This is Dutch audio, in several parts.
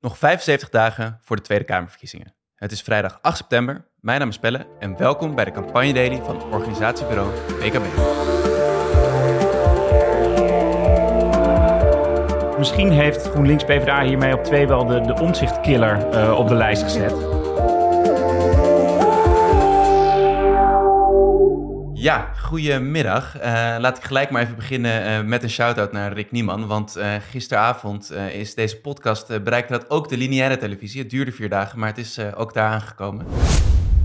Nog 75 dagen voor de Tweede Kamerverkiezingen. Het is vrijdag 8 september. Mijn naam is Pelle en welkom bij de campagne daily van organisatiebureau BKB. Misschien heeft GroenLinks PvdA hiermee op twee wel de, de omzichtkiller uh, op de lijst gezet. Ja, goedemiddag. Uh, laat ik gelijk maar even beginnen uh, met een shout-out naar Rick Nieman. Want uh, gisteravond is deze podcast bereikte dat ook de lineaire televisie. Het duurde vier dagen, maar het is ook daar aangekomen.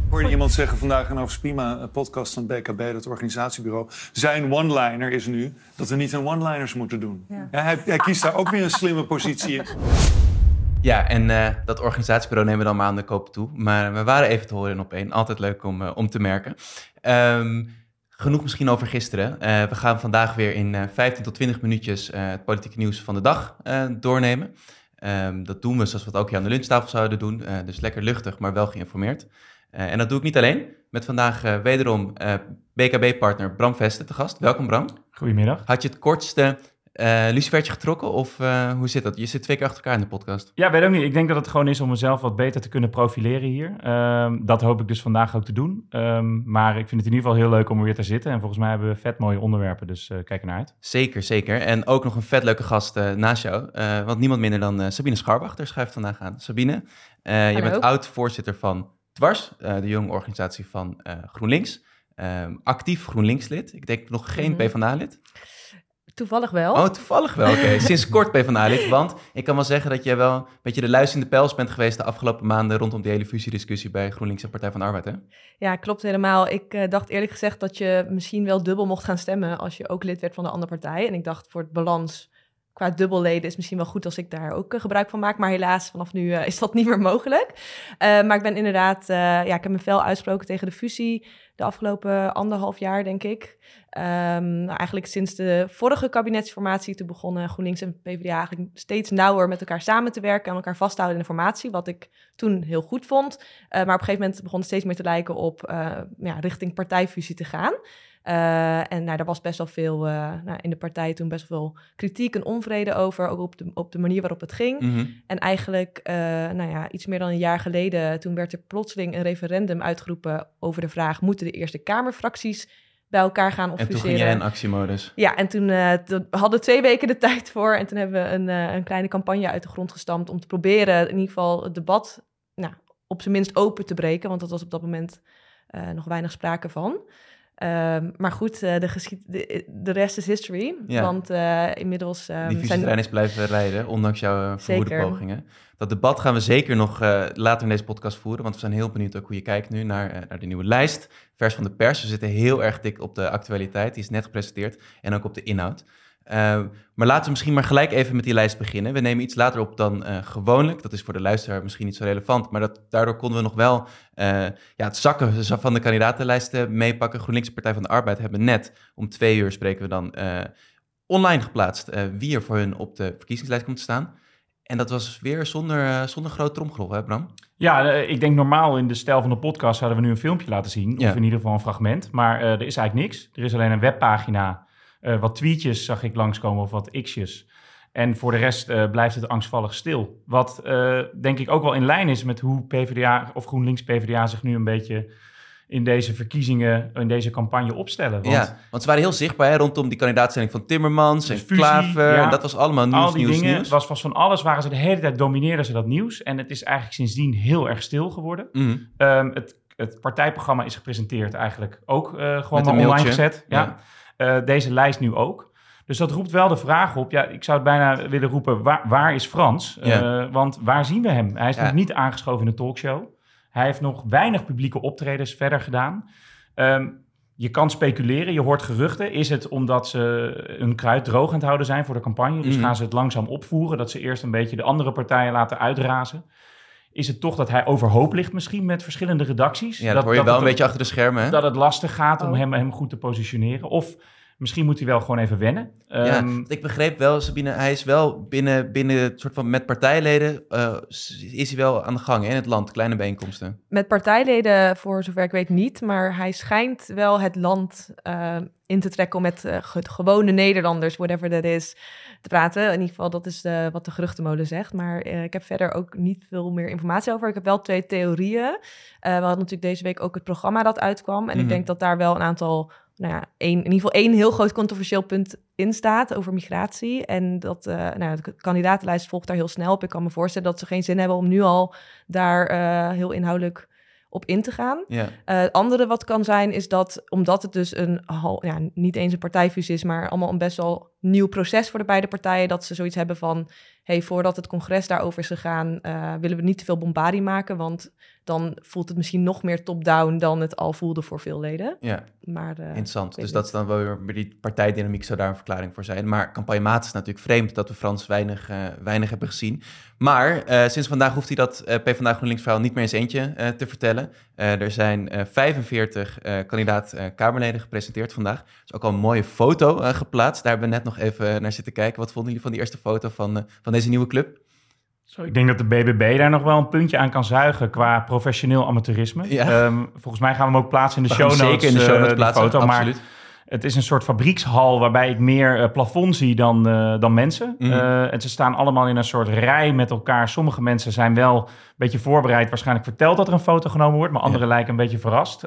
Hoorde iemand zeggen vandaag in Spima, een podcast van BKB, dat organisatiebureau. Zijn one-liner is nu dat we niet een one-liners moeten doen. Ja. Ja, hij, hij, kiest daar ook weer een slimme positie in. Ja, en dat organisatiebureau nemen we dan maar aan de koop toe. Maar we waren even te horen op één. Altijd leuk om, om te merken. Um, Genoeg misschien over gisteren. Uh, we gaan vandaag weer in uh, eh, 15 tot 20 minuutjes uh, het politieke nieuws van de dag doornemen. Um, dat doen we zoals we het ook hier aan de lunchtafel zouden doen. dus lekker luchtig, maar wel geïnformeerd. en dat doe ik niet alleen. Met vandaag wederom BKB-partner Bram Vesten te gast. Welkom Bram. Goedemiddag. Had je het kortste uh, lucifertje getrokken of uh, hoe zit dat? Je zit twee keer achter elkaar in de podcast. Ja, weet ook niet. Ik denk dat het gewoon is om mezelf wat beter te kunnen profileren hier. Um, dat hoop ik dus vandaag ook te doen. Um, maar ik vind het in ieder geval heel leuk om er weer te zitten. En volgens mij hebben we vet mooie onderwerpen, dus uh, kijk er naar uit. Zeker, zeker. En ook nog een vet leuke gast naast jou. want niemand minder dan Sabine Scharbachter schrijft vandaag aan. Sabine, je bent oud-voorzitter van Dwars, de jonge organisatie van GroenLinks. Um, actief GroenLinks-lid. Ik denk nog geen mm -hmm. PvdA-lid. Toevallig wel. Oh, toevallig wel. Oké, sinds kort PvdA-lid. Want ik kan wel zeggen dat jij wel een beetje de luisterende pels bent geweest de afgelopen maanden rondom die hele fusiediscussie bij GroenLinks en Partij van de Arbeid, hè? Ja, klopt helemaal. Ik uh, dacht eerlijk gezegd dat je misschien wel dubbel mocht gaan stemmen als je ook lid werd van de andere partij. En ik dacht voor het balans qua dubbelleden is misschien wel goed als ik daar ook uh, gebruik van maak. Maar helaas, vanaf nu uh, is dat niet meer mogelijk. maar ik ben inderdaad, ja, ik heb me fel uitsproken tegen de fusie de afgelopen anderhalf jaar, denk ik. Um, nou, eigenlijk sinds de vorige kabinetsformatie te begonnen GroenLinks en PvdA eigenlijk steeds nauwer met elkaar samen te werken en elkaar vasthouden in de formatie, wat ik toen heel goed vond. Maar op een gegeven moment begon het steeds meer te lijken op ja, richting partijfusie te gaan. Uh, en nou, daar was best wel veel uh, nou, in de partij toen best wel veel kritiek en onvrede over, ook op de, op de manier waarop het ging. Mm -hmm. En eigenlijk, uh, nou ja, iets meer dan een jaar geleden, toen werd er plotseling een referendum uitgeroepen over de vraag: moeten de Eerste Kamerfracties bij elkaar gaan officiëren? En toen ging jij in actiemodus. Ja, en toen, toen hadden we twee weken de tijd voor en toen hebben we een, een kleine campagne uit de grond gestampt om te proberen in ieder geval het debat, nou, op zijn minst open te breken, want dat was op dat moment nog weinig sprake van. Um, maar goed, uh, de, de, de, rest is history. Ja. Want uh, inmiddels... Um, Die zijn... is blijven rijden, ondanks jouw uh, vermoede pogingen. Dat debat gaan we zeker nog later in deze podcast voeren. Want we zijn heel benieuwd ook hoe je kijkt nu naar, naar de nieuwe lijst. Vers van de pers. We zitten heel erg dik op de actualiteit. Die is net gepresenteerd. En ook op de inhoud. Uh, maar laten we misschien maar gelijk even met die lijst beginnen. We nemen iets later op dan uh, gewoonlijk. Dat is voor de luisteraar misschien niet zo relevant. Maar dat, daardoor konden we nog wel uh, ja, het zakken van de kandidatenlijsten meepakken. GroenLinks Partij van de Arbeid hebben net om twee uur spreken we dan online geplaatst wie er voor hun op de verkiezingslijst komt te staan. En dat was weer zonder, zonder groot hè Bram? Ja, ik denk normaal in de stijl van de podcast zouden we nu een filmpje laten zien. Ja. Of in ieder geval een fragment. Maar er is eigenlijk niks. Er is alleen een webpagina uh, wat tweetjes zag ik langskomen of wat x'jes. En voor de rest uh, blijft het angstvallig stil. Wat uh, denk ik ook wel in lijn is met hoe PvdA of GroenLinks PvdA zich nu een beetje in deze verkiezingen, in deze campagne opstellen. Want, ja, want ze waren heel zichtbaar hè, rondom die kandidaatstelling van Timmermans en fusie, Klaver. Ja, dat was allemaal nieuws, Al die nieuws, dingen, nieuws. was vast van alles, waren ze de hele tijd, domineerden ze dat nieuws. En het is eigenlijk sindsdien heel erg stil geworden. Mm. Um, het, het partijprogramma is gepresenteerd eigenlijk ook uh, gewoon maar online gezet. ja. ja. Uh, deze lijst nu ook. Dus dat roept wel de vraag op. Ja, ik zou het bijna willen roepen: waar, waar is Frans? Ja. Uh, want waar zien we hem? Hij is ja. nog niet aangeschoven in de talkshow. Hij heeft nog weinig publieke optredens verder gedaan. Um, je kan speculeren, je hoort geruchten. Is het omdat ze hun kruid droog aan het houden zijn voor de campagne? Dus mm. gaan ze het langzaam opvoeren, dat ze eerst een beetje de andere partijen laten uitrazen? Is het toch dat hij overhoop ligt misschien met verschillende redacties? Ja, dat, dat hoor je wel een beetje achter de schermen. Hè? Dat het lastig gaat om oh. hem, hem goed te positioneren. Of Misschien moet hij wel gewoon even wennen. Ja, um, ik begreep wel, Sabine, hij is wel binnen, binnen soort van met partijleden, uh, is hij wel aan de gang in het land, kleine bijeenkomsten. Met partijleden, voor zover ik weet niet, maar hij schijnt wel het land uh, in te trekken om met uh, gewone Nederlanders, whatever that is, te praten. In ieder geval, dat is uh, wat de geruchtenmolen zegt. Maar uh, ik heb verder ook niet veel meer informatie over. Ik heb wel twee theorieën. Uh, we hadden natuurlijk deze week ook het programma dat uitkwam. En ik mhm. denk dat daar wel een aantal nou ja, één, in ieder geval één heel groot controversieel punt in staat over migratie. En dat nou, de kandidatenlijst volgt daar heel snel op. Ik kan me voorstellen dat ze geen zin hebben om nu al daar heel inhoudelijk op in te gaan. Ja. Uh, andere wat kan zijn, is dat omdat het dus een, ja, niet eens een partijfusie is, maar allemaal een best wel nieuw proces voor de beide partijen, dat ze zoiets hebben van, hey, voordat het congres daarover is gegaan, uh, willen we niet te veel bombardie maken, want dan voelt het misschien nog meer top-down dan het al voelde voor veel leden. Ja, maar, uh, interessant. Dus dat is dan wel weer die partijdynamiek zou daar een verklaring voor zijn. Maar campagnemaat is natuurlijk vreemd dat we Frans weinig, uh, weinig hebben gezien. Maar sinds vandaag hoeft hij dat uh, PvdA GroenLinks verhaal niet meer eens eentje te vertellen. Er zijn 45 kandidaat-Kamerleden gepresenteerd vandaag. Er is ook al een mooie foto geplaatst. Daar hebben we net nog even naar zitten kijken. Wat vonden jullie van die eerste foto van, van deze nieuwe club? Zo, ik denk dat de BBB daar nog wel een puntje aan kan zuigen qua professioneel amateurisme. Ja. Um, volgens mij gaan we hem ook plaatsen in de show notes. Zeker in de show notes plaatsen, foto, absoluut. Maar het is een soort fabriekshal waarbij ik meer uh, plafond zie dan, uh, dan mensen. Mm. Uh, en ze staan allemaal in een soort rij met elkaar. Sommige mensen zijn wel een beetje voorbereid. Waarschijnlijk verteld dat er een foto genomen wordt. Maar anderen ja. lijken een beetje verrast.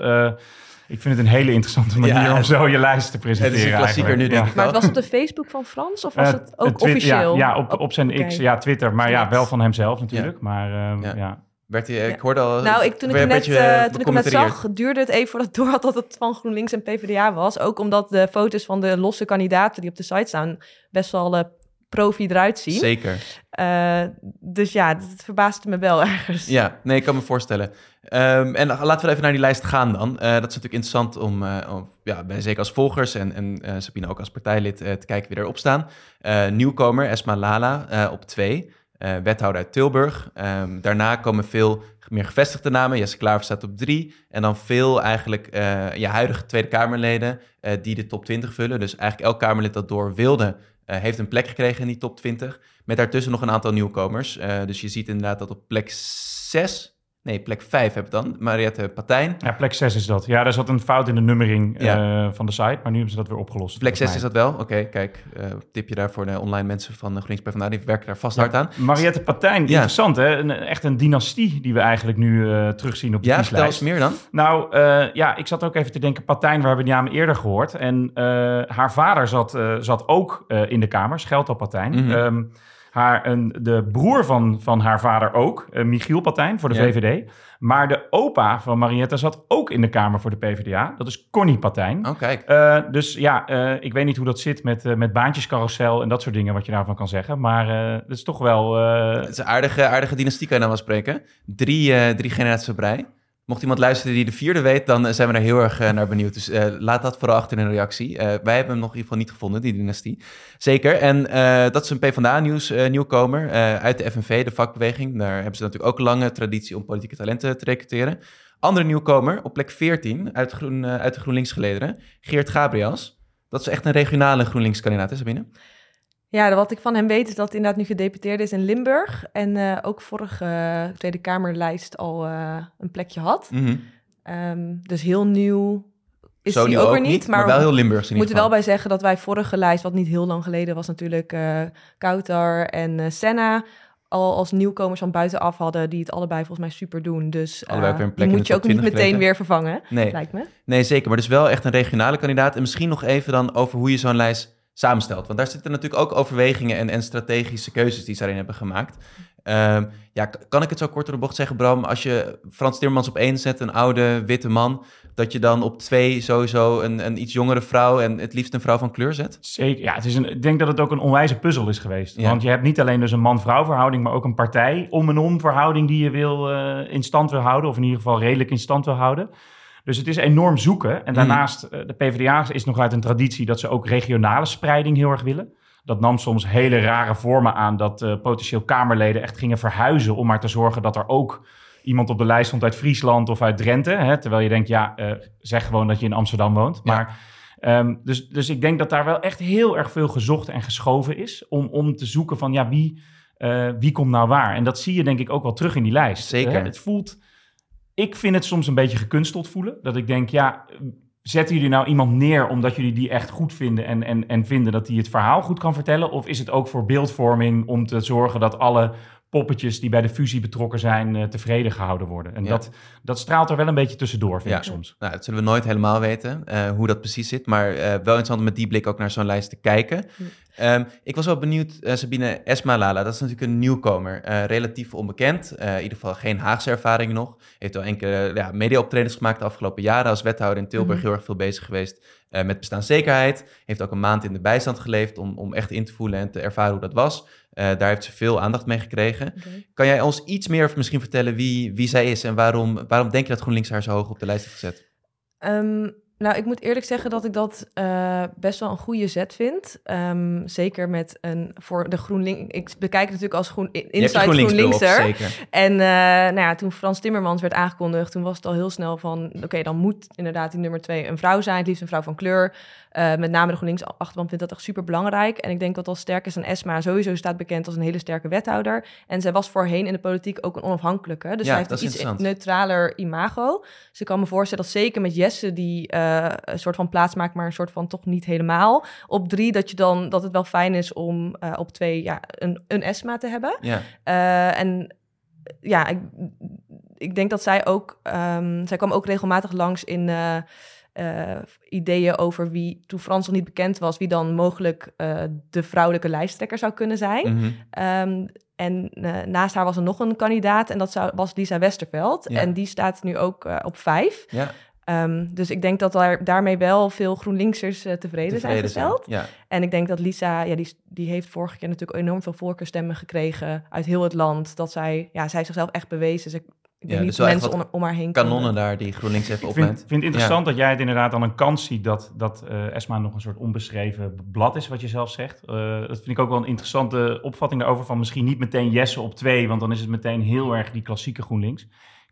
Ik vind het een hele interessante manier ja, om zo je lijst te presenteren. Het is een klassieker nu, denk ja. ik Maar het was op de Facebook van Frans of was het ook officieel? Ja, ja op, op zijn okay. X, ja, Twitter. Maar ja, wel van hemzelf natuurlijk. Maar uh, ja. Werd hij, ik hoorde al... Nou, ik, toen ik hem net, uh, toen ik hem net zag, duurde het even voordat ik door had dat het van GroenLinks en PvdA was. Ook omdat de foto's van de losse kandidaten die op de site staan best wel uh, profi eruit zien. Zeker. Uh, dus ja, het verbaasde me wel ergens. Ja, nee, ik kan me voorstellen. Um, en laten we even naar die lijst gaan dan. Dat is natuurlijk interessant om, om ja, zeker als volgers en, en Sabine ook als partijlid te kijken wie erop staan. nieuwkomer Esma Lala op twee, wethouder uit Tilburg. Um, daarna komen veel meer gevestigde namen. Jesse Klaver staat op drie. En dan veel eigenlijk je huidige Tweede Kamerleden die de top 20 vullen. Dus eigenlijk elk Kamerlid dat door wilde heeft een plek gekregen in die top 20. Met daartussen nog een aantal nieuwkomers. Dus je ziet inderdaad dat op plek 6, nee, plek 5 heb je dan, Mariette Patijn. Ja, plek 6 is dat. Ja, daar zat een fout in de nummering ja. uh, van de site, maar nu hebben ze dat weer opgelost. Plek 6 is dat wel? Oké, okay, kijk, tip je daar voor de online mensen van GroenLinks PvdA, die werken daar vast ja. hard aan. Mariette Patijn, ja. interessant hè? Een, echt een dynastie die we eigenlijk nu terugzien op de ja, vertel eens meer dan. Nou, ja, ik zat ook even te denken, Patijn, we hebben die naam eerder gehoord. En haar vader zat, zat ook in de Kamer, Schelto Patijn. Mm -hmm. um, haar, een, de broer van, van haar vader ook, uh, Michiel Patijn voor de ja. VVD. Maar de opa van Marietta zat ook in de Kamer voor de PvdA. Dat is Connie Patijn. Oh, kijk. Uh, dus ja, uh, ik weet niet hoe dat zit met, uh, met baantjescarousel en dat soort dingen, wat je daarvan kan zeggen. Maar het is toch wel... Het is een aardige, aardige dynastie, kan je dan wel spreken. Drie, drie generaties op rij. Mocht iemand luisteren die de vierde weet, dan zijn we er heel erg uh, naar benieuwd. Dus uh, laat dat vooral achter in een reactie. Wij hebben hem nog in ieder geval niet gevonden, die dynastie. Zeker. En dat is een PvdA-nieuws nieuwkomer uit de FNV, de vakbeweging. Daar hebben ze natuurlijk ook lange traditie om politieke talenten te recruteren. Andere nieuwkomer op plek 14 uit, groen, uit de GroenLinks-gelederen, Geert Gabriels. Dat is echt een regionale GroenLinks-kandidaat, is Sabine? Ja, wat ik van hem weet is dat hij inderdaad nu gedeputeerd is in Limburg. En uh, ook vorige uh, Tweede Kamerlijst al uh, een plekje had. Mm -hmm. um, dus heel nieuw is Zo hij ook, ook niet. niet maar, maar, wel heel Limburgs We moeten wel bij zeggen dat wij vorige lijst, wat niet heel lang geleden was natuurlijk... Kouter en Senna al als nieuwkomers van buitenaf hadden... die het allebei volgens mij super doen. Dus die moet je ook niet meteen weer vervangen, nee. lijkt me. Nee, zeker. Maar dus wel echt een regionale kandidaat. En misschien nog even dan over hoe je zo'n lijst samenstelt. Want daar zitten natuurlijk ook overwegingen en, en strategische keuzes die ze daarin hebben gemaakt. Um, ja, kan ik het zo kort door de bocht zeggen, Bram? Als je Frans Timmermans op één zet, een oude witte man, dat je dan op twee sowieso een, een iets jongere vrouw en het liefst een vrouw van kleur zet? Zeker. Ja, het is een, ik denk dat het ook een onwijze puzzel is geweest. Ja. Want je hebt niet alleen dus een man-vrouw verhouding, maar ook een partij om en om verhouding die je wil uh, in stand wil houden, of in ieder geval redelijk in stand wil houden. Dus het is enorm zoeken. En daarnaast, mm. de PvdA is nog uit een traditie dat ze ook regionale spreiding heel erg willen. Dat nam soms hele rare vormen aan dat uh, potentieel Kamerleden echt gingen verhuizen om maar te zorgen dat er ook iemand op de lijst stond uit Friesland of uit Drenthe. Hè? Terwijl je denkt, ja, uh, zeg gewoon dat je in Amsterdam woont. Ja. Maar Ehm, dus, dus ik denk dat daar wel echt heel erg veel gezocht en geschoven is om, om te zoeken van ja, wie, uh, wie komt nou waar? En dat zie je denk ik ook wel terug in die lijst. Zeker. het voelt, ik vind het soms een beetje gekunsteld voelen. Dat ik denk, ja, zetten jullie nou iemand neer omdat jullie die echt goed vinden en, en, en vinden dat hij het verhaal goed kan vertellen? Of is het ook voor beeldvorming om te zorgen dat alle poppetjes die bij de fusie betrokken zijn uh, tevreden gehouden worden. En dat, dat straalt er wel een beetje tussendoor, vind ik soms. Nou, dat zullen we nooit helemaal weten, uh, hoe dat precies zit. Maar uh, wel interessant om met die blik ook naar zo'n lijst te kijken. Um, ik was wel benieuwd, Sabine Esmalala, dat is natuurlijk een nieuwkomer. relatief onbekend, in ieder geval geen Haagse ervaring nog. Heeft al enkele ja, media-optredens gemaakt de afgelopen jaren. Als wethouder in Tilburg mm heel erg veel bezig geweest met bestaanszekerheid. Heeft ook een maand in de bijstand geleefd om, om echt in te voelen en te ervaren hoe dat was. Uh, daar heeft ze veel aandacht mee gekregen. Kan jij ons iets meer misschien vertellen wie, wie zij is en waarom, waarom denk je dat GroenLinks haar zo hoog op de lijst heeft gezet? Um, nou, ik moet eerlijk zeggen dat ik dat uh, best wel een goede zet vind. Um, zeker met een voor de GroenLinks. Ik bekijk het natuurlijk als groen, inside GroenLinks GroenLinkser. Zeker. En uh, nou ja, toen Frans Timmermans werd aangekondigd, toen was het al heel snel van: oké, dan moet inderdaad die nummer twee een vrouw zijn, het liefst een vrouw van kleur. Uh, met name de GroenLinks achterban vindt dat echt super belangrijk. En ik denk dat als sterk is aan Esma sowieso staat bekend als een hele sterke wethouder. En zij was voorheen in de politiek ook een onafhankelijke. Dus ja, zij heeft een iets neutraler imago. Dus ik kan me voorstellen dat zeker met Jesse, die uh, een soort van plaats maakt, maar een soort van toch niet helemaal. Op drie, dat, je dan, dat het wel fijn is om uh, op twee ja, een, een Esma te hebben. Ja. en ja, ik, ik denk dat zij ook... Um, zij kwam ook regelmatig langs in... Uh, ideeën over wie, toen Frans nog niet bekend was, wie dan mogelijk uh, de vrouwelijke lijsttrekker zou kunnen zijn. Mm -hmm. en uh, naast haar was er nog een kandidaat en dat zou, was Lisa Westerveld. Ja. En die staat nu ook op vijf. Ja. Um, dus ik denk dat daar, daarmee wel veel GroenLinksers uh, tevreden, tevreden, zijn gesteld. Zijn, ja. En ik denk dat Lisa, ja, die, die heeft vorige keer natuurlijk enorm veel voorkeurstemmen gekregen uit heel het land. Dat zij, ja, zij zichzelf echt bewezen. Ze ik ja, niet dus mensen om, om haar heen Kanonnen daar die GroenLinks even opleidt. Ik vind, vind het interessant dat jij het inderdaad dan een kans ziet dat, dat uh, ESMA nog een soort onbeschreven blad is, wat je zelf zegt. Uh, dat vind ik ook wel een interessante opvatting daarover van misschien niet meteen Jesse op twee, want dan is het meteen heel erg die klassieke GroenLinks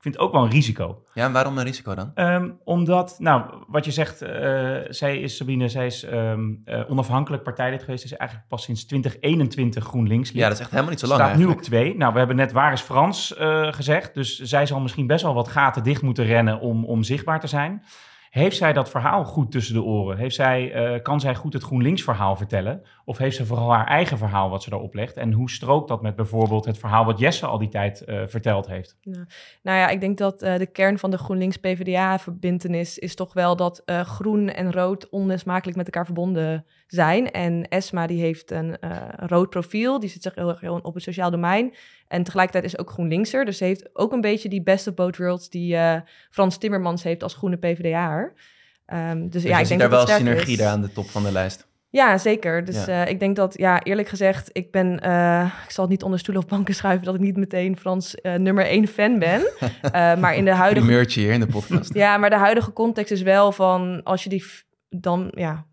vind het ook wel een risico. Ja, en waarom een risico dan? Um, omdat, nou, wat je zegt, uh, zij is, Sabine, zij is um, uh, onafhankelijk partijlid geweest. Is eigenlijk pas sinds 2021 GroenLinks. Ja, dat is echt helemaal niet zo lang Staat nu op twee. Nou, we hebben net Waar is Frans uh, gezegd. Dus zij zal misschien best wel wat gaten dicht moeten rennen om, om zichtbaar te zijn. Heeft zij dat verhaal goed tussen de oren? Heeft zij, uh, kan zij goed het GroenLinks-verhaal vertellen? Of heeft ze vooral haar eigen verhaal wat ze daarop legt? En hoe strookt dat met bijvoorbeeld het verhaal wat Jesse al die tijd uh, verteld heeft? Nou, nou ja, ik denk dat uh, de kern van de GroenLinks-PVDA-verbindenis is toch wel dat groen en rood onlosmakelijk met elkaar verbonden zijn. En Esma die heeft een rood profiel, die zit zich heel erg op het sociaal domein. En tegelijkertijd is ook GroenLinkser. Dus ze heeft ook een beetje die best of both worlds die uh, Frans Timmermans heeft als groene PvdA. Um, ehm, dus, dus ja, ik denk daar wel synergie daar aan de top van de lijst. Ja, zeker. Dus ja. Uh, ik denk dat, ja, eerlijk gezegd, ik ben, uh, ik zal het niet onder stoelen of banken schuiven dat ik niet meteen Frans uh, nummer één fan ben. maar in de huidige. Primeurtje hier in de podcast. ja, maar de huidige context is wel van als je die dan, ja,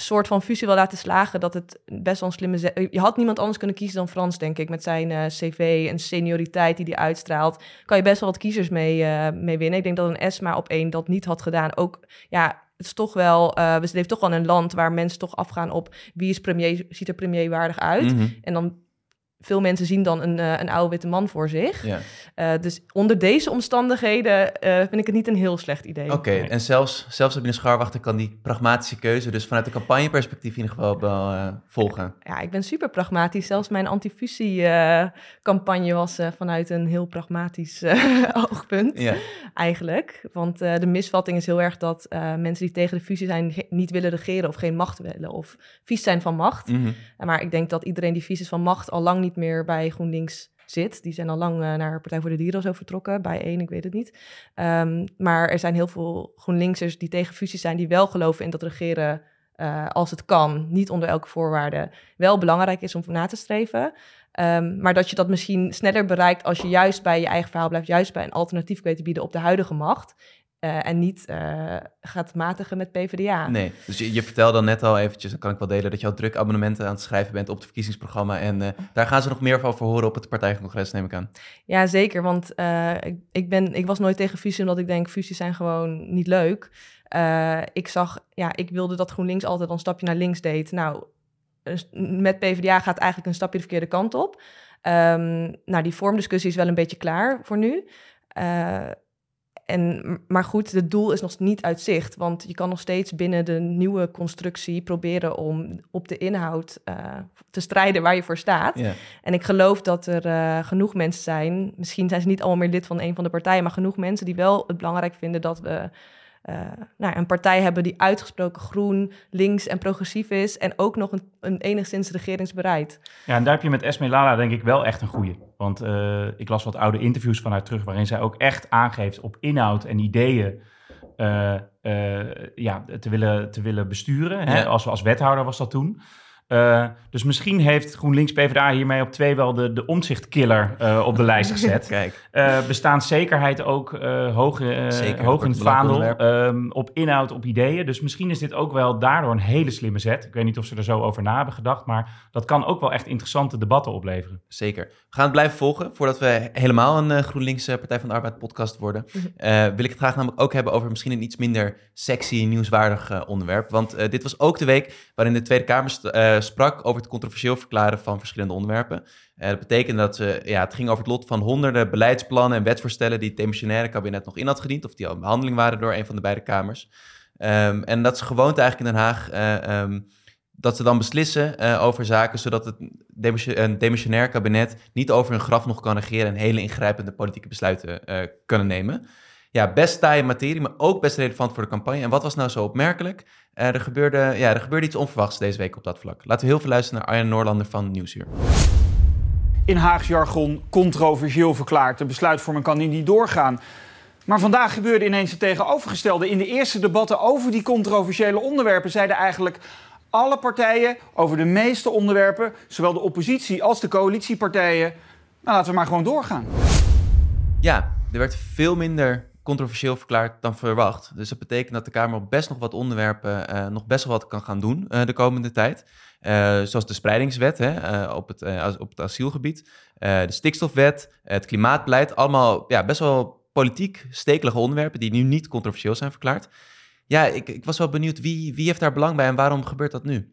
soort van fusie wil laten slagen, dat het best wel een slimme... Je had niemand anders kunnen kiezen dan Frans, denk ik. Met zijn uh, cv en senioriteit die hij uitstraalt, kan je best wel wat kiezers mee, uh, mee winnen. Ik denk dat een ESMA op één dat niet had gedaan. Ook, ja, het is toch wel... Uh, we leven toch wel in een land waar mensen toch afgaan op... wie is premier, ziet er premierwaardig uit? Mm -hmm. En dan veel mensen zien dan een, uh, een oude witte man voor zich. Ja. Uh, dus onder deze omstandigheden uh, vind ik het niet een heel slecht idee. Oké, okay, en zelfs, zelfs Sabine Scharwachter kan die pragmatische keuze dus vanuit de campagneperspectief in ieder geval wel volgen. Ja, ik ben super pragmatisch. Zelfs mijn antifusie-campagne was vanuit een heel pragmatisch oogpunt ja. eigenlijk. Want de misvatting is heel erg dat mensen die tegen de fusie zijn niet willen regeren of geen macht willen of vies zijn van macht. Mm -hmm. Maar ik denk dat iedereen die vies is van macht al lang niet meer bij GroenLinks zit. Die zijn al lang uh, naar Partij voor de Dieren zo vertrokken, bij één, ik weet het niet. Um, maar er zijn heel veel GroenLinksers die tegen fusies zijn, die wel geloven in dat regeren uh, als het kan, niet onder elke voorwaarde, wel belangrijk is om na te streven. Um, maar dat je dat misschien sneller bereikt als je juist bij je eigen verhaal blijft, juist bij een alternatief weet te bieden op de huidige macht. Uh, en niet uh, gaat matigen met PvdA. Nee, dus je, je vertelde dan net al eventjes, dan kan ik wel delen, dat je al druk abonnementen aan het schrijven bent op het verkiezingsprogramma. En uh, daar gaan ze nog meer over horen op het partijcongres, neem ik aan. Ja, zeker. Want ik, ik, ben, ik was nooit tegen fusie, omdat ik denk, fusies zijn gewoon niet leuk. ik zag, ja, ik wilde dat GroenLinks altijd een stapje naar links deed. Nou, met PvdA gaat eigenlijk een stapje de verkeerde kant op. Um, nou, die vormdiscussie is wel een beetje klaar voor nu. En, maar goed, het doel is nog niet uit zicht. Want je kan nog steeds binnen de nieuwe constructie proberen om op de inhoud uh, te strijden waar je voor staat. En ik geloof dat er uh, genoeg mensen zijn, misschien zijn ze niet allemaal meer lid van een van de partijen, maar genoeg mensen die wel het belangrijk vinden dat we nou, een partij hebben die uitgesproken groen, links en progressief is. En ook nog een, een enigszins regeringsbereid. Ja, en daar heb je met Esme Lala denk ik wel echt een goede. Want uh, ik las wat oude interviews van haar terug, waarin zij ook echt aangeeft op inhoud en ideeën. Uh, ja, te willen, te willen besturen. Hè? Als, als wethouder was dat toen. Uh, dus misschien heeft GroenLinks PvdA hiermee op twee wel de, de omzichtkiller uh, op de lijst gezet. Kijk. Uh, bestaanszekerheid ook hoog, Zeker, hoog in het vaandel. Um, op inhoud, op ideeën. Dus misschien is dit ook wel daardoor een hele slimme zet. Ik weet niet of ze er zo over na hebben gedacht. Maar dat kan ook wel echt interessante debatten opleveren. Zeker. We gaan het blijven volgen. Voordat we helemaal een GroenLinks Partij van de Arbeid podcast worden. Mhm. wil ik het graag namelijk ook hebben over misschien een iets minder sexy, nieuwswaardig onderwerp. Want dit was ook de week waarin de Tweede Kamer eh, sprak over het controversieel verklaren van verschillende onderwerpen. Uh, dat betekende dat ze, ja, het ging over het lot van honderden beleidsplannen en wetsvoorstellen die het demissionaire kabinet nog in had gediend, of die al in behandeling waren door een van de beide kamers. Um, en dat is gewoonte eigenlijk in Den Haag. Uh, um, dat ze dan beslissen over zaken, zodat het een demissionair kabinet niet over hun graf nog kan regeren en hele ingrijpende politieke besluiten kunnen nemen. Ja, best taaie materie, maar ook best relevant voor de campagne. En wat was nou zo opmerkelijk? Uh, er, gebeurde, ja, er gebeurde iets onverwachts deze week op dat vlak. Laten we heel veel luisteren naar Arjen Noorlander van Nieuwsuur. In Haags jargon controversieel verklaard. De besluitvorming kan niet doorgaan. Maar vandaag gebeurde ineens het tegenovergestelde. In de eerste debatten over die controversiële onderwerpen zeiden eigenlijk alle partijen over de meeste onderwerpen, zowel de oppositie als de coalitiepartijen, nou laten we maar gewoon doorgaan. Ja, er werd veel minder controversieel verklaard dan verwacht. Dus dat betekent dat de Kamer op best nog wat onderwerpen uh, nog best wel wat kan gaan doen uh, de komende tijd. Uh, zoals de spreidingswet hè, op, het, op het asielgebied, de stikstofwet, het klimaatbeleid. Allemaal ja, best wel politiek stekelige onderwerpen die nu niet controversieel zijn verklaard. Ja, ik, ik was wel benieuwd wie, wie heeft daar belang bij en waarom gebeurt dat nu?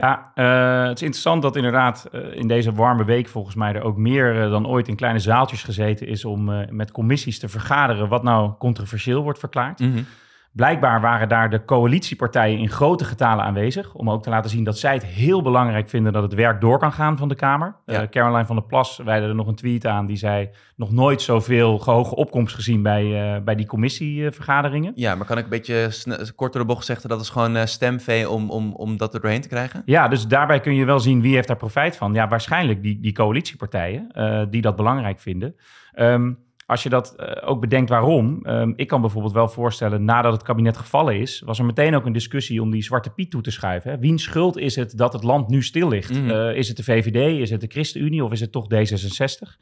Ja, uh, het is interessant dat inderdaad uh, in deze warme week volgens mij er ook meer uh, dan ooit in kleine zaaltjes gezeten is om met commissies te vergaderen wat nou controversieel wordt verklaard. -hmm. Blijkbaar waren daar de coalitiepartijen in grote getalen aanwezig. Om ook te laten zien dat zij het heel belangrijk vinden dat het werk door kan gaan van de Kamer. Ja. Uh, Caroline van der Plas wijde er nog een tweet aan. Die zei nog nooit zoveel hoge opkomst gezien bij, uh, bij die commissievergaderingen. Ja, maar kan ik een beetje kort door de bocht zeggen dat is gewoon uh, stemvee om, om, om dat er doorheen te krijgen? Ja, dus daarbij kun je wel zien wie heeft daar profijt van. Ja, waarschijnlijk die, die coalitiepartijen die dat belangrijk vinden. Um, als je dat uh, ook bedenkt waarom, um, ik kan bijvoorbeeld wel voorstellen, nadat het kabinet gevallen is, was er meteen ook een discussie om die Zwarte Piet toe te schuiven. Hè? Wiens schuld is het dat het land nu stil ligt? Mm. Uh, is het de VVD, is het de ChristenUnie of is het toch D66?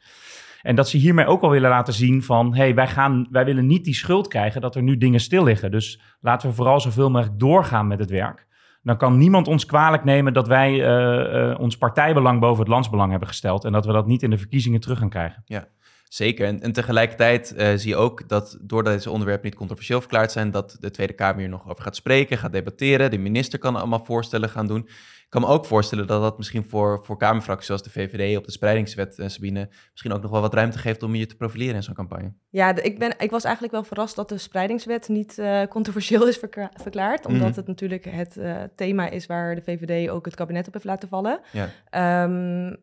En dat ze hiermee ook al willen laten zien van, hé, hey, wij, gaan, wij willen niet die schuld krijgen dat er nu dingen stil liggen. Dus laten we vooral zoveel mogelijk doorgaan met het werk. Dan kan niemand ons kwalijk nemen dat wij uh, ons partijbelang boven het landsbelang hebben gesteld en dat we dat niet in de verkiezingen terug gaan krijgen. Ja. Zeker. En, en tegelijkertijd uh, zie je ook dat doordat deze onderwerpen niet controversieel verklaard zijn, dat de Tweede Kamer hier nog over gaat spreken, gaat debatteren. De minister kan allemaal voorstellen gaan doen. Ik kan me ook voorstellen dat dat misschien voor, voor Kamerfracties zoals de VVD op de spreidingswet, uh, Sabine, misschien ook nog wel wat ruimte geeft om je te profileren in zo'n campagne. Ja, de, ik, ben, ik was eigenlijk wel verrast dat de spreidingswet niet uh, controversieel is verklaard. Omdat mm. het natuurlijk het thema is waar de VVD ook het kabinet op heeft laten vallen. Ja. Um,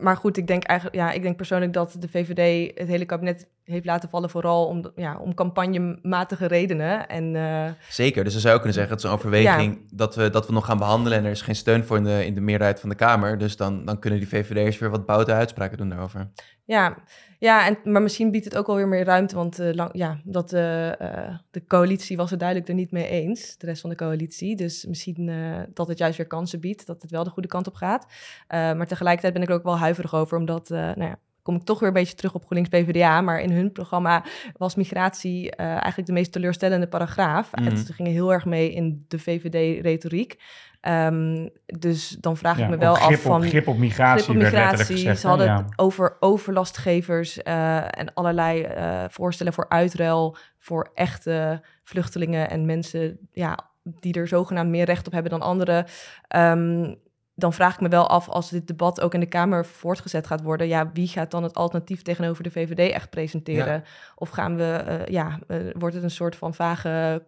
maar goed, ik denk eigenlijk, ja, ik denk persoonlijk dat de VVD het hele kabinet heeft laten vallen, vooral om, ja, om campagnematige redenen. En, uh, Zeker, dus dan zou je kunnen zeggen, het is een overweging dat, we, dat we nog gaan behandelen en er is geen steun voor in de, in de meerderheid van de Kamer. Dus dan, dan kunnen die VVD'ers weer wat boute uitspraken doen daarover. Ja, ja en, maar misschien biedt het ook alweer meer ruimte, want uh, lang, ja, dat, uh, de coalitie was het duidelijk er niet mee eens, de rest van de coalitie. Dus misschien dat het juist weer kansen biedt, dat het wel de goede kant op gaat. maar tegelijkertijd ben ik er ook wel huiverig over, omdat nou ja, kom ik toch weer een beetje terug op GroenLinks PvdA. Maar in hun programma was migratie uh, eigenlijk de meest teleurstellende paragraaf. Mm. ze gingen heel erg mee in de VVD-retoriek. Um, dus dan vraag ik me wel af van... Grip op migratie, grip op migratie. Gezegd, ze hadden het over overlastgevers uh, en allerlei uh, voorstellen voor uitruil... voor echte vluchtelingen en mensen ja, die er zogenaamd meer recht op hebben dan anderen... Um, dan vraag ik me wel af, als dit debat ook in de Kamer voortgezet gaat worden, ja, wie gaat dan het alternatief tegenover de VVD echt presenteren? Of gaan we, uh, ja, uh, wordt het een soort van vage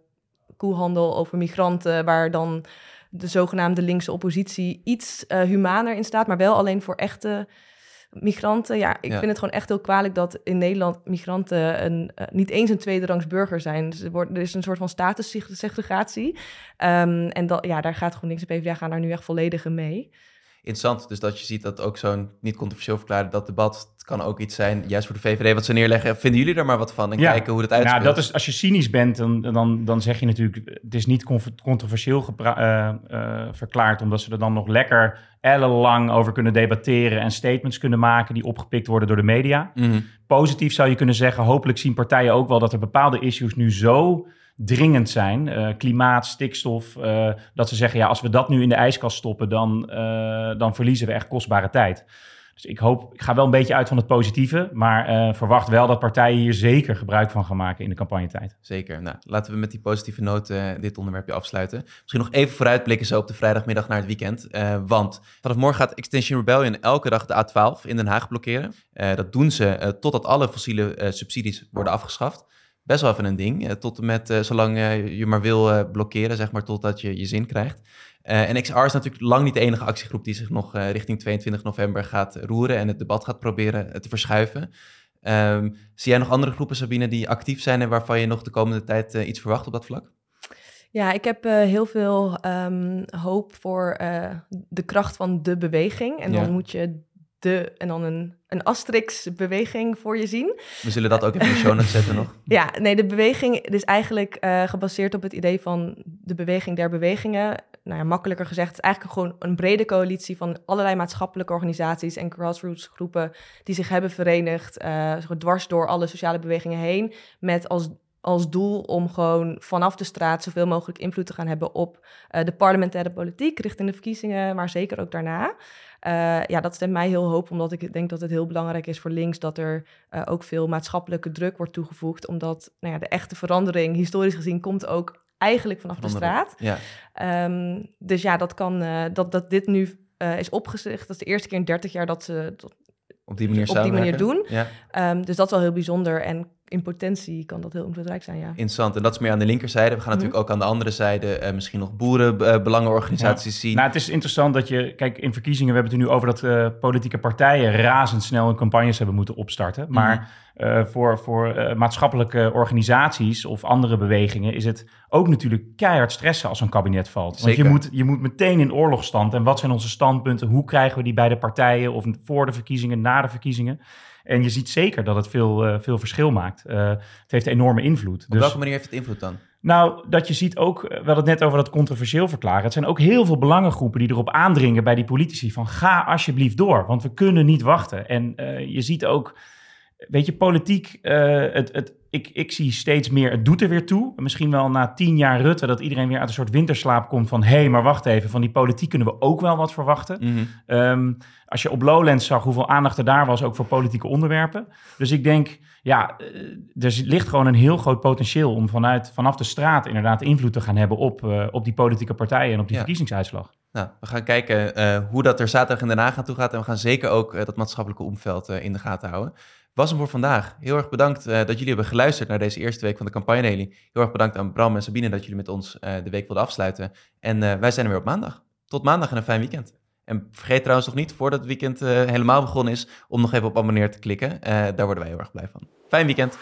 koehandel over migranten, waar dan de zogenaamde linkse oppositie iets uh, humaner in staat, maar wel alleen voor echte migranten. Ja, ik vind het gewoon echt heel kwalijk dat in Nederland migranten een, uh, niet eens een tweederangs burger zijn. Dus er, wordt, er is een soort van statussegregatie. Um, en dat, ja, daar gaat GroenLinks en PvdA gaan daar nu echt volledig mee interessant. Dus dat je ziet dat ook zo'n niet controversieel verklaren dat debat kan ook iets zijn, juist voor de VVD, wat ze neerleggen. Vinden jullie er maar wat van en kijken hoe het uitspeelt? Ja, dat is, als je cynisch bent, dan, dan, dan zeg je natuurlijk, het is niet controversieel uh, uh, verklaard, omdat ze er dan nog lekker ellenlang over kunnen debatteren en statements kunnen maken die opgepikt worden door de media. Mhm. Positief zou je kunnen zeggen, hopelijk zien partijen ook wel dat er bepaalde issues nu zo dringend zijn. Uh, klimaat, stikstof. Uh, dat ze zeggen, ja, als we dat nu in de ijskast stoppen, dan, uh, dan verliezen we echt kostbare tijd. Dus ik hoop, ik ga wel een beetje uit van het positieve, maar verwacht wel dat partijen hier zeker gebruik van gaan maken in de campagnetijd. Zeker. Nou, laten we met die positieve noot dit onderwerpje afsluiten. Misschien nog even vooruitblikken zo op de vrijdagmiddag naar het weekend. want vanaf morgen gaat Extinction Rebellion elke dag de A12 in Den Haag blokkeren. dat doen ze totdat alle fossiele subsidies worden afgeschaft best wel even een ding. Eh, tot en met, uh, zolang uh, je maar wil blokkeren, zeg maar, totdat je je zin krijgt. en XR is natuurlijk lang niet de enige actiegroep die zich nog richting 22 november gaat roeren en het debat gaat proberen te verschuiven. Um, zie jij nog andere groepen, Sabine, die actief zijn en waarvan je nog de komende tijd iets verwacht op dat vlak? Ja, ik heb heel veel um, hoop voor de kracht van de beweging. En dan moet je de en dan een, een asterix-beweging voor je zien. We zullen dat ook even in de show zetten nog. Ja, nee, de beweging is eigenlijk uh, gebaseerd op het idee van de beweging der bewegingen. Nou ja, makkelijker gezegd, het is eigenlijk gewoon een brede coalitie van allerlei maatschappelijke organisaties en grassroots groepen die zich hebben verenigd, uh, dwars door alle sociale bewegingen heen, met als als doel om gewoon vanaf de straat zoveel mogelijk invloed te gaan hebben op uh, de parlementaire politiek richting de verkiezingen, maar zeker ook daarna. Uh, ja, dat stemt mij heel hoop, omdat ik denk dat het heel belangrijk is voor links dat er uh, ook veel maatschappelijke druk wordt toegevoegd, omdat nou ja, de echte verandering, historisch gezien, komt ook eigenlijk vanaf de straat. Ja. Um, dus ja, dat kan, dat, dat dit nu is opgezegd. Dat is de eerste keer in 30 jaar dat ze dat op die manier, op die manier doen. Ja. Um, dus dat is wel heel bijzonder. En in potentie kan dat heel invloedrijk zijn, ja. Interessant. En dat is meer aan de linkerzijde. We gaan natuurlijk mhm. ook aan de andere zijde uh, misschien nog boerenbelangenorganisaties zien. Nou, het is interessant dat je... Kijk, in verkiezingen, we hebben het er nu over dat uh, politieke partijen razendsnel hun campagnes hebben moeten opstarten. Maar mhm. Uh, voor, voor uh, maatschappelijke organisaties of andere bewegingen is het ook natuurlijk keihard stressen als een kabinet valt. Want je moet, je moet meteen in oorlogstand. En wat zijn onze standpunten? Hoe krijgen we die bij de partijen? Of voor de verkiezingen, na de verkiezingen? En je ziet zeker dat het veel, uh, veel verschil maakt. Uh, het heeft enorme invloed. Op dus, welke manier heeft het invloed dan? Nou, dat je ziet ook, we hadden het net over dat controversieel verklaren. Het zijn ook heel veel belangengroepen die erop aandringen bij die politici van ga alsjeblieft door, want we kunnen niet wachten. En je ziet ook, weet je, politiek, het, het, ik, ik zie steeds meer, het doet er weer toe. Misschien wel na tien jaar Rutte, dat iedereen weer uit een soort winterslaap komt van... hé, hey, maar wacht even, van die politiek kunnen we ook wel wat verwachten. Mhm. Ehm, als je op Lowlands zag hoeveel aandacht er daar was, ook voor politieke onderwerpen. Dus ik denk, ja, eh, er ligt gewoon een heel groot potentieel... om vanuit, vanaf de straat inderdaad invloed te gaan hebben op, uh, op die politieke partijen en op die verkiezingsuitslag. Nou, we gaan kijken uh, hoe dat er zaterdag in Den Haag aan toe gaat. En we gaan zeker ook dat maatschappelijke omveld in de gaten houden was hem voor vandaag. Heel erg bedankt uh, dat jullie hebben geluisterd naar deze eerste week van de campagne Heel erg bedankt aan Bram en Sabine dat jullie met ons uh, de week wilden afsluiten. En uh, wij zijn er weer op maandag. Tot maandag en een fijn weekend. En vergeet trouwens nog niet, voordat het weekend helemaal begonnen is, om nog even op abonneer te klikken. daar worden wij heel erg blij van. Fijn weekend.